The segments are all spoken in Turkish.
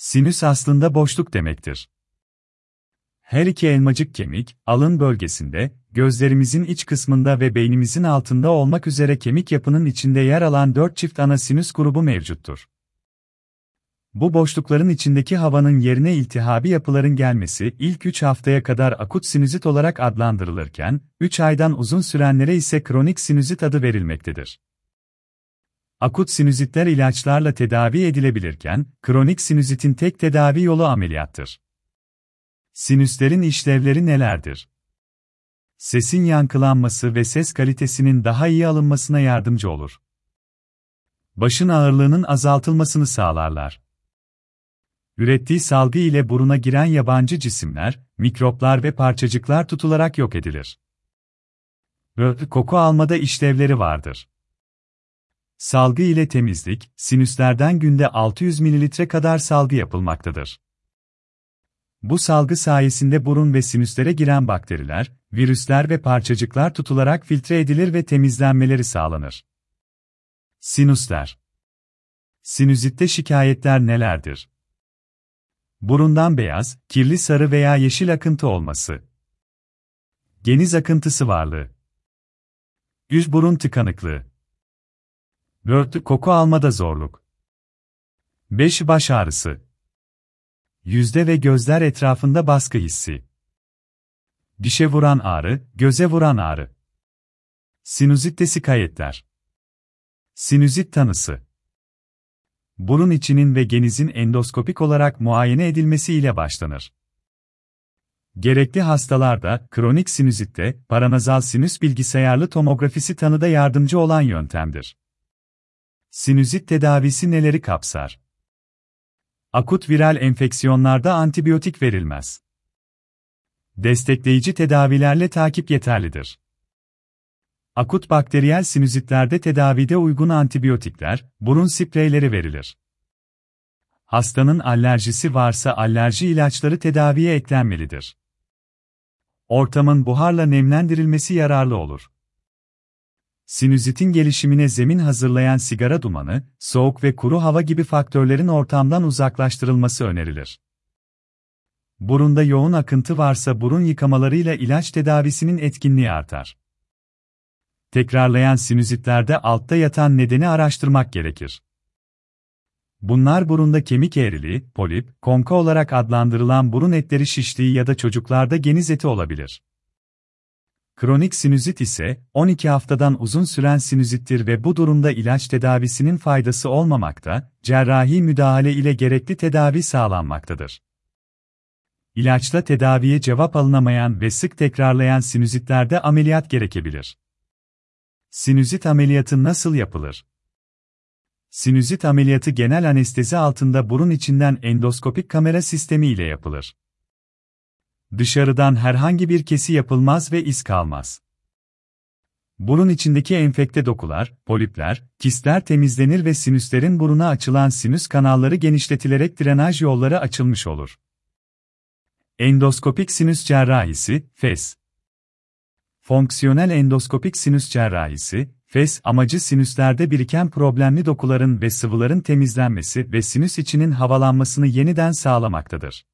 Sinüs aslında boşluk demektir. Her iki elmacık kemik, alın bölgesinde, gözlerimizin iç kısmında ve beynimizin altında olmak üzere kemik yapının içinde yer alan dört çift ana sinüs grubu mevcuttur. Bu boşlukların içindeki havanın yerine iltihabi yapıların gelmesi ilk 3 haftaya kadar akut sinüzit olarak adlandırılırken, 3 aydan uzun sürenlere ise kronik sinüzit adı verilmektedir. Akut sinüzitler ilaçlarla tedavi edilebilirken, kronik sinüzitin tek tedavi yolu ameliyattır. Sinüslerin işlevleri nelerdir? Sesin yankılanması ve ses kalitesinin daha iyi alınmasına yardımcı olur. Başın ağırlığının azaltılmasını sağlarlar. Ürettiği salgı ile buruna giren yabancı cisimler, mikroplar ve parçacıklar tutularak yok edilir. Koku almada işlevleri vardır. Salgı ile temizlik, sinüslerden günde 600 ml kadar salgı yapılmaktadır. Bu salgı sayesinde burun ve sinüslere giren bakteriler, virüsler ve parçacıklar tutularak filtre edilir ve temizlenmeleri sağlanır. Sinüsler Sinüzitte şikayetler nelerdir? Burundan beyaz, kirli sarı veya yeşil akıntı olması. Geniz akıntısı varlığı. Yüz burun tıkanıklığı. Börtü koku almada zorluk. 5. Baş ağrısı. Yüzde ve gözler etrafında baskı hissi. Dişe vuran ağrı, göze vuran ağrı. Sinüzit desikayetler. Sinüzit tanısı. Burun içinin ve genizin endoskopik olarak muayene edilmesi ile başlanır. Gerekli hastalarda, kronik sinüzitte, paranazal sinüs bilgisayarlı tomografisi tanıda yardımcı olan yöntemdir. Sinüzit tedavisi neleri kapsar? Akut viral enfeksiyonlarda antibiyotik verilmez. Destekleyici tedavilerle takip yeterlidir. Akut bakteriyel sinüzitlerde tedavide uygun antibiyotikler, burun spreyleri verilir. Hastanın alerjisi varsa alerji ilaçları tedaviye eklenmelidir. Ortamın buharla nemlendirilmesi yararlı olur. Sinüzitin gelişimine zemin hazırlayan sigara dumanı, soğuk ve kuru hava gibi faktörlerin ortamdan uzaklaştırılması önerilir. Burunda yoğun akıntı varsa burun yıkamalarıyla ilaç tedavisinin etkinliği artar. Tekrarlayan sinüzitlerde altta yatan nedeni araştırmak gerekir. Bunlar burunda kemik eğriliği, polip, konka olarak adlandırılan burun etleri şişliği ya da çocuklarda geniz eti olabilir. Kronik sinüzit ise 12 haftadan uzun süren sinüzittir ve bu durumda ilaç tedavisinin faydası olmamakta, cerrahi müdahale ile gerekli tedavi sağlanmaktadır. İlaçla tedaviye cevap alınamayan ve sık tekrarlayan sinüzitlerde ameliyat gerekebilir. Sinüzit ameliyatı nasıl yapılır? Sinüzit ameliyatı genel anestezi altında burun içinden endoskopik kamera sistemi ile yapılır. Dışarıdan herhangi bir kesi yapılmaz ve iz kalmaz. Burun içindeki enfekte dokular, polipler, kistler temizlenir ve sinüslerin buruna açılan sinüs kanalları genişletilerek drenaj yolları açılmış olur. Endoskopik sinüs cerrahisi, FES. Fonksiyonel endoskopik sinüs cerrahisi, FES amacı sinüslerde biriken problemli dokuların ve sıvıların temizlenmesi ve sinüs içinin havalanmasını yeniden sağlamaktadır.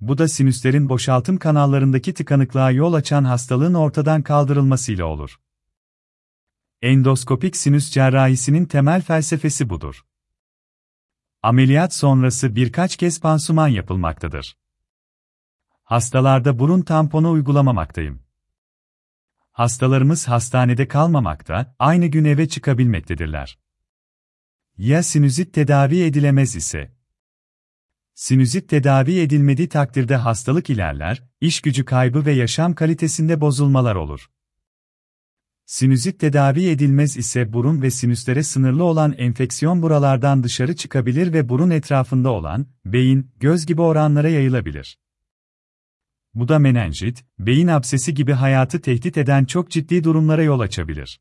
Bu da sinüslerin boşaltım kanallarındaki tıkanıklığa yol açan hastalığın ortadan kaldırılmasıyla olur. Endoskopik sinüs cerrahisinin temel felsefesi budur. Ameliyat sonrası birkaç kez pansuman yapılmaktadır. Hastalarda burun tamponu uygulamamaktayım. Hastalarımız hastanede kalmamakta, aynı gün eve çıkabilmektedirler. Ya sinüzit tedavi edilemez ise? Sinüzit tedavi edilmediği takdirde hastalık ilerler, iş gücü kaybı ve yaşam kalitesinde bozulmalar olur. Sinüzit tedavi edilmez ise burun ve sinüslere sınırlı olan enfeksiyon buralardan dışarı çıkabilir ve burun etrafında olan, beyin, göz gibi oranlara yayılabilir. Bu da menenjit, beyin absesi gibi hayatı tehdit eden çok ciddi durumlara yol açabilir.